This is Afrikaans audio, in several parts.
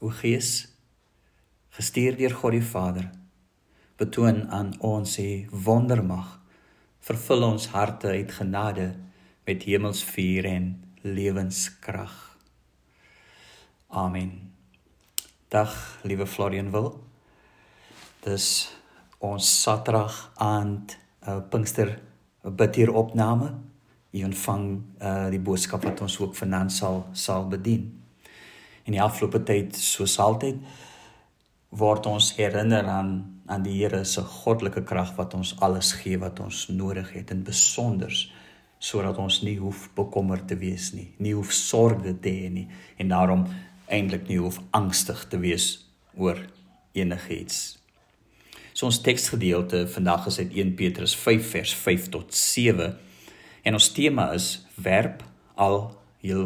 O Gees, gestuur deur God die Vader, betoon aan ons se wondermag. Vervul ons harte uit genade met hemelsvuur en lewenskrag. Amen. Dag, liewe Florian wil. Dis ons Saterdag aand uh, Pinkster bid hier opname. U ontvang uh, die boodskap wat ons ook vanaand sal sal bedien in die afgelope tyd soos altyd word ons herinner aan aan die Here se goddelike krag wat ons alles gee wat ons nodig het en besonders sodat ons nie hoef bekommerd te wees nie, nie hoef sorge te hê nie en daarom eintlik nie hoef angstig te wees oor enigiets. So ons teksgedeelte vandag is uit 1 Petrus 5 vers 5 tot 7 en ons tema is werp al jou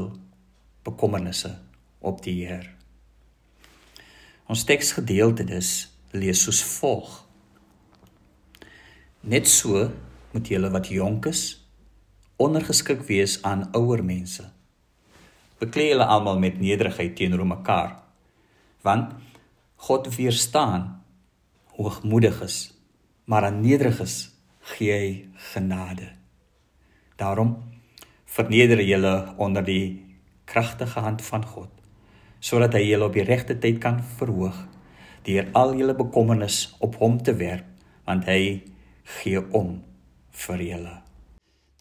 bekommernisse op die Heer. Ons teksgedeelte dus lees soos volg: Net so moet julle wat jonk is ondergeskik wees aan ouer mense. Bekleë julle almal met nederigheid teenoor mekaar, want God weerstaan hoogmoediges, maar aan nederiges gee hy genade. Daarom verneder julle onder die kragtige hand van God sodat hy julle op die regte tyd kan verhoog deur al julle bekommernis op hom te werp want hy gee om vir julle.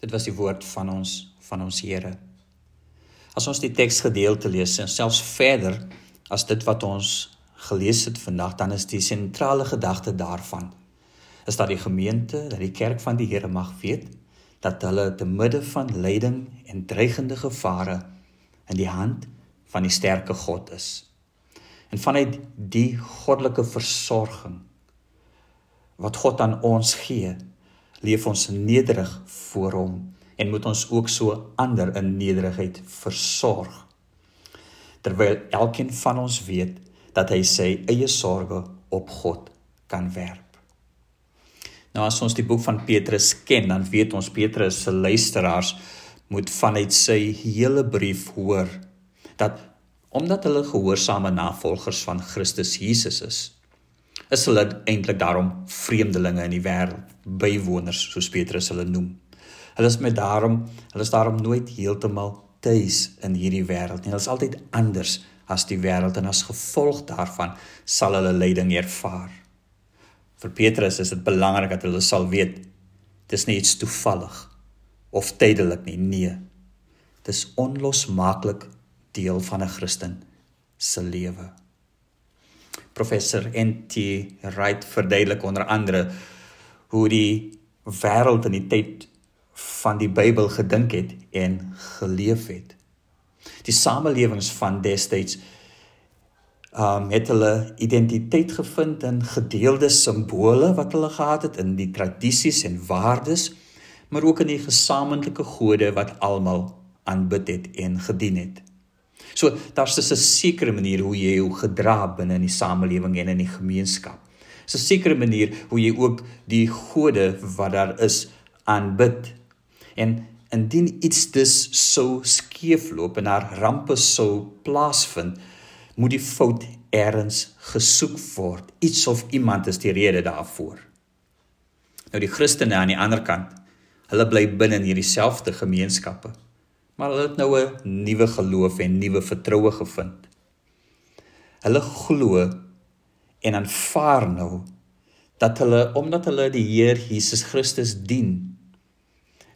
Dit was die woord van ons van ons Here. As ons die teksgedeelte lees en selfs verder as dit wat ons gelees het vandag dan is die sentrale gedagte daarvan is dat die gemeente, dat die kerk van die Here mag weet dat hulle te midde van lyding en dreigende gevare in die hand van die sterke God is. En vanuit die goddelike versorging wat God aan ons gee, leef ons nederig voor hom en moet ons ook so ander in nederigheid versorg. Terwyl elkeen van ons weet dat hy sy eie sorges op God kan werp. Nou as ons die boek van Petrus ken, dan weet ons Petrus se luisteraars moet vanuit sy hele brief hoor dat omdat hulle gehoorsame navolgers van Christus Jesus is, is hulle eintlik daarom vreemdelinge in die wêreld, bywoners soos Petrus hulle noem. Hulle is met daarom, hulle is daarom nooit heeltemal tuis in hierdie wêreld nie. Hulle is altyd anders as die wêreld en as gevolg daarvan sal hulle lyding ervaar. Vir Petrus is dit belangrik dat hulle sal weet dis nie iets toevallig of tydelik nie, nee. Dis onlosmaaklik deel van 'n Christen se lewe. Professor NT Wright verduidelik onder andere hoe die wêreld in die tyd van die Bybel gedink het en geleef het. Die samelewings van destyds um het hulle identiteit gevind in gedeelde simbole wat hulle gehad het in die tradisies en waardes, maar ook in die gesamentlike gode wat almal aanbid het en gedien het. So daar's 'n sekere manier hoe jy jou gedra binne in die samelewing en in die gemeenskap. 'n sekere manier hoe jy ook die gode wat daar is aanbid. En indien iets dus sou skeefloop en daar rampe sou plaasvind, moet die fout eers gesoek word. Iets of iemand is die rede daarvoor. Nou die Christene aan die ander kant, hulle bly binne in hierdie selfde gemeenskappe maar hulle het nou 'n nuwe geloof en nuwe vertroue gevind. Hulle glo en aanvaar nou dat hulle omdat hulle die Heer Jesus Christus dien,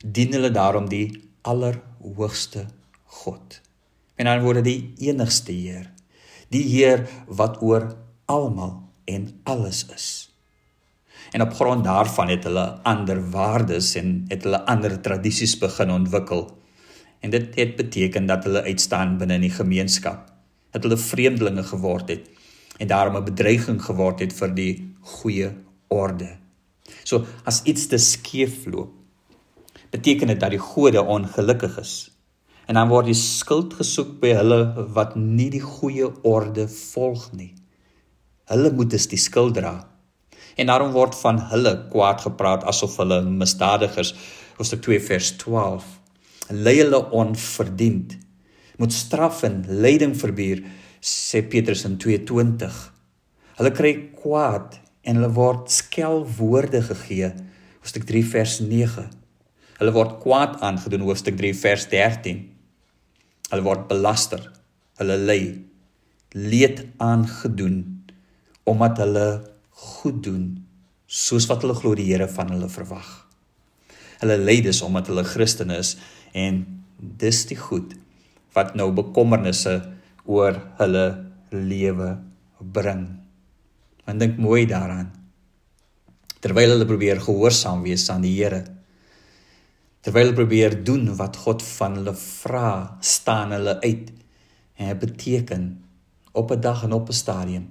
dien hulle daarom die allerhoogste God. En dan word die enigste Heer, die Heer wat oor almal en alles is. En op grond daarvan het hulle ander waardes en het hulle ander tradisies begin ontwikkel en dit het beteken dat hulle uitstaan binne in die gemeenskap dat hulle vreemdelinge geword het en daarom 'n bedreiging geword het vir die goeie orde. So as iets te skeef loop, beteken dit dat die gode ongelukkig is. En dan word die skuld gesoek by hulle wat nie die goeie orde volg nie. Hulle moet dus die skuld dra. En daarom word van hulle kwaad gepraat asof hulle misdadigers. Hoofstuk 2 vers 12 lei hulle onverdiend moet straf en lyding verbier sê Petrus in 2:20. Hulle kry kwaad en hulle word skel woorde gegee. Hoofstuk 3 vers 9. Hulle word kwaad aangedoen hoofstuk 3 vers 13. Hulle word belaster. Hulle ly leed aangedoen omdat hulle goed doen soos wat hulle glo die Here van hulle verwag. Hulle ly dus omdat hulle Christene is en dis die goed wat nou bekommernisse oor hulle lewe bring. En dink mooi daaraan. Terwyl hulle probeer gehoorsaam wees aan die Here. Terwyl hulle probeer doen wat God van hulle vra, staan hulle uit. En dit beteken op 'n dag en op 'n stadium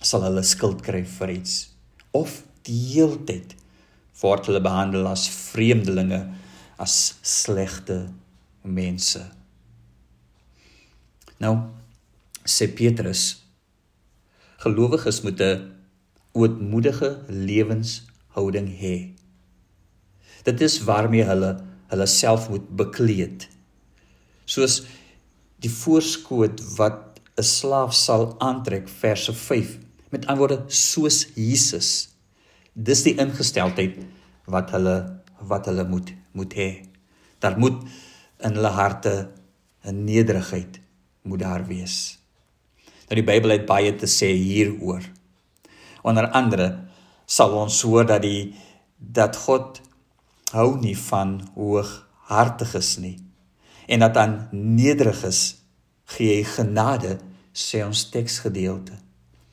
sal hulle skuld kry vir iets of die heeltyd word hulle behandel as vreemdelinge, as slegte mense. Nou sê Petrus gelowiges moet 'n ootmoedige lewenshouding hê. Dit is waarmee hulle hulle self moet bekleed. Soos die voorskoot wat 'n slaaf sal aantrek verse 5 met antwoorde soos Jesus. Dis die ingesteldheid wat hulle wat hulle moet moet hê. Daar moet in hulle harte 'n nederigheid moet daar wees. Nou die Bybel het baie te sê hieroor. Onder andere sal ons hoor dat die dat God hou nie van hooghartiges nie en dat aan nederiges gee hy genade sê ons teksgedeelte.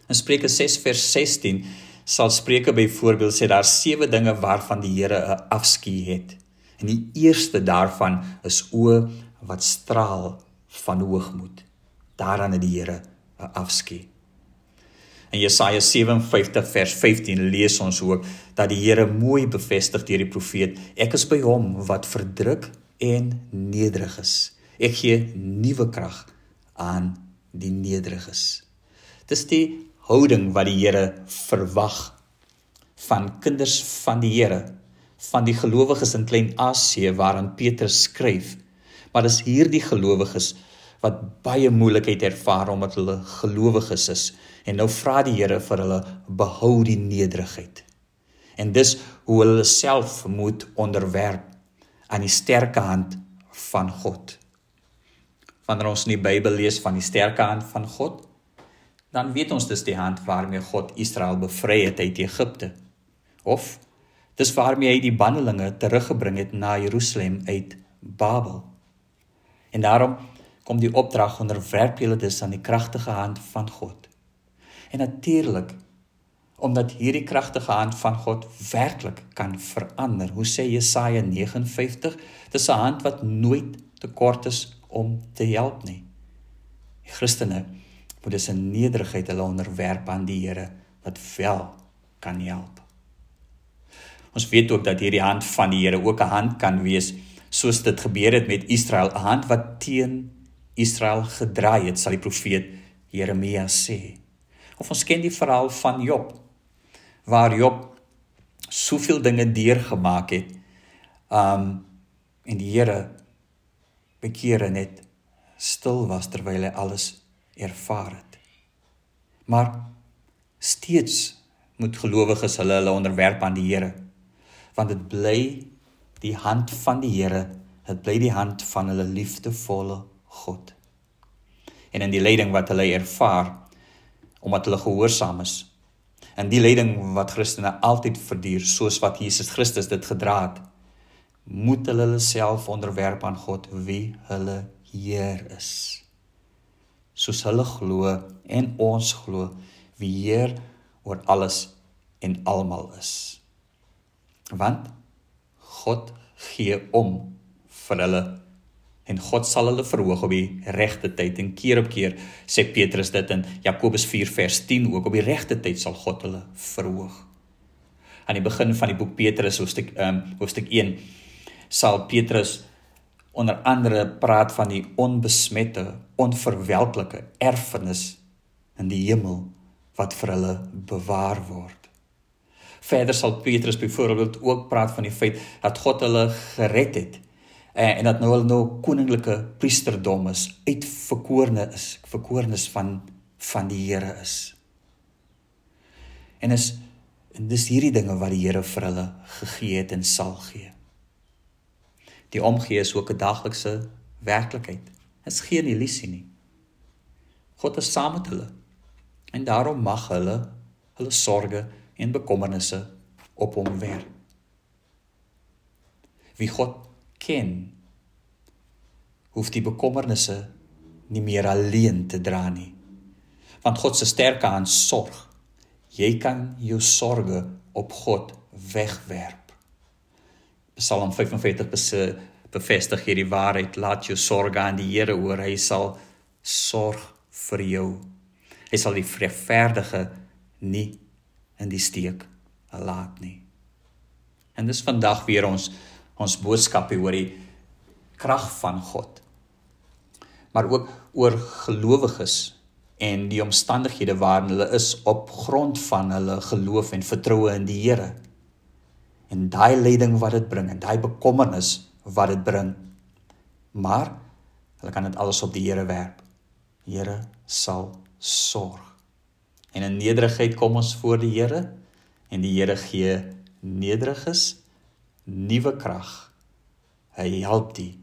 In Spreuke 6 vers 16 sal Spreuke byvoorbeeld sê daar sewe dinge waarvan die Here 'n afskuw het. En die eerste daarvan is oë wat straal van hoogmoed. Daaraan het die Here 'n afskuw. In Jesaja 57 vers 15 lees ons ook dat die Here mooi bevestig deur die profeet: Ek is by hom wat verdruk en nederig is. Ek gee nuwe krag aan die nederiges. Dis die houding wat die Here verwag van kinders van die Here van die gelowiges in Klein-Asië waaraan Petrus skryf. Maar dis hierdie gelowiges wat baie moeilikheid ervaar omdat hulle gelowiges is en nou vra die Here vir hulle behou die nederigheid. En dis hoe hulle self moet onderwerp aan die sterke hand van God. Wanneer ons in die Bybel lees van die sterke hand van God, dan weet ons dis die hand waarmee God Israel bevry het uit Egipte. Of Dis waarmee hy die bannelinge teruggebring het na Jerusalem uit Babel. En daarom kom die opdrag onderwerp julle dus aan die kragtige hand van God. En natuurlik omdat hierdie kragtige hand van God werklik kan verander. Hoe sê Jesaja 59? Dis 'n hand wat nooit te kort is om te help nie. Die Christene moet dus in nederigheid hulle onderwerp aan die Here wat wel kan help. Ons weet ook dat hierdie hand van die Here ook 'n hand kan wees soos dit gebeur het met Israel, 'n hand wat teen Israel gedraai het, sal die profeet Jeremia sê. Of ons ken die verhaal van Job waar Job soveel dinge deurgemaak het. Um en die Here bekeer net stil was terwyl hy alles ervaar het. Maar steeds moet gelowiges hulle hulle onderwerp aan die Here want dit bly die hand van die Here, dit bly die hand van hulle liefdevolle God. En in die lyding wat hulle ervaar omdat hulle gehoorsaam is, en die lyding wat Christene altyd verduur soos wat Jesus Christus dit gedra het, moet hulle hulle self onderwerp aan God wie hulle Heer is. Soos hulle glo en ons glo wie Heer oor alles en almal is want God gee om vir hulle en God sal hulle verhoog op die regte tyd en keer op keer sê Petrus dit in Jakobus 4 vers 10 ook op die regte tyd sal God hulle verhoog. Aan die begin van die boek Petrus hoofstuk ehm um, hoofstuk 1 sal Petrus onder andere praat van die onbesmette, onverwelklike erfenis in die hemel wat vir hulle bewaar word. Verder sal Petrus byvoorbeeld ook praat van die feit dat God hulle gered het en, en dat nou hulle nou koninklike priesterdom is, uitverkorene is, verkorenes van van die Here is. En is en dis hierdie dinge wat die Here vir hulle gegee het en sal gee. Die omgee is ook 'n daglikse werklikheid. Dit is geen illusie nie. God is saam met hulle. En daarom mag hulle hulle sorges en bekommernisse op hom werp. Wie God ken, hoef die bekommernisse nie meer alleen te dra nie. Want God se sterke hand sorg. Jy kan jou sorges op God wegwerp. Psalm 45 bevestig hierdie waarheid. Laat jou sorges aan die Here oor. Hy sal sorg vir jou. Hy sal die regverdige nie in die steek laat nie. En dis vandag weer ons ons boodskap oor die krag van God. Maar ook oor gelowiges en die omstandighede waarin hulle is op grond van hulle geloof en vertroue in die Here. En daai lyding wat dit bring en daai bekommernis wat dit bring. Maar hulle kan dit alles op die Here werp. Here sal sorg. En in nederigheid kom ons voor die Here en die Here gee nederiges nuwe krag. Hy help die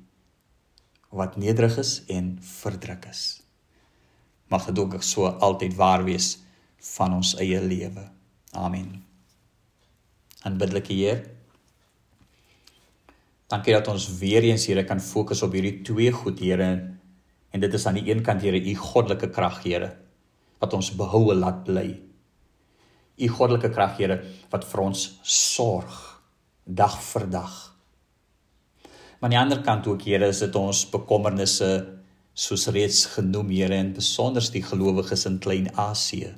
wat nederig is en verdruk is mag dit ook so altyd waar wees van ons eie lewe. Amen. Aanbiddelike Heer. Dankie dat ons weer eens Here kan fokus op hierdie twee goed Here en dit is aan die een kant Here u goddelike krag Here wat ons behoue laat bly. U goddelike krag Here wat vir ons sorg dag vir dag. Maar aan die ander kant ook Here is dit ons bekommernisse soos reeds genoem Here en besonder die gelowiges in Klein-Asië.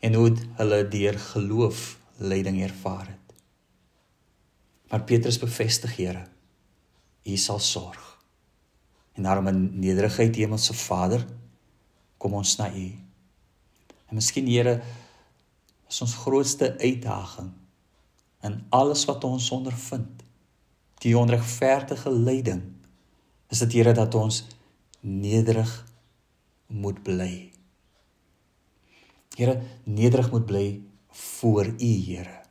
En hoe hulle deur geloof lyding ervaar het. Maar Petrus bevestig Here, U sal sorg. En daarom in nederigheid Hemelse Vader, kom ons na U. En miskien Here is ons grootste uitdaging in alles wat ons ondervind, die onregverdige lyding is dit Here dat ons nederig moet bly. Here, nederig moet bly voor U, Here.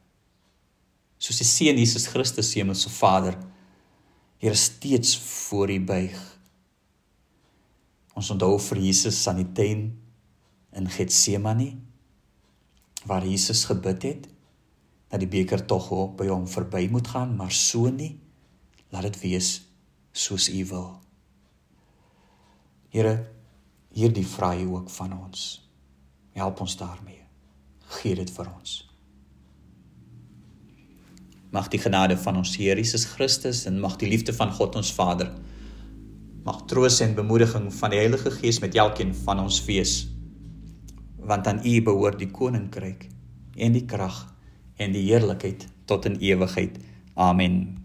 Soos die seun Jesus Christus, Hemelse Vader, Here steeds voor U buig. Ons onthou vir Jesus aan die tuin in Getsemane waar Jesus gebid het dat die beker tog op by hom verby moet gaan, maar so nie. Laat dit wees soos U wil. Here, hierdie vra U ook van ons. Help ons daarmee. Gee dit vir ons. Mag die genade van ons Here Jesus Christus en mag die liefde van God ons Vader mag troos en bemoediging van die Heilige Gees met elkeen van ons wees. Want aan U behoort die koninkryk en die krag en die heerlikheid tot in ewigheid. Amen.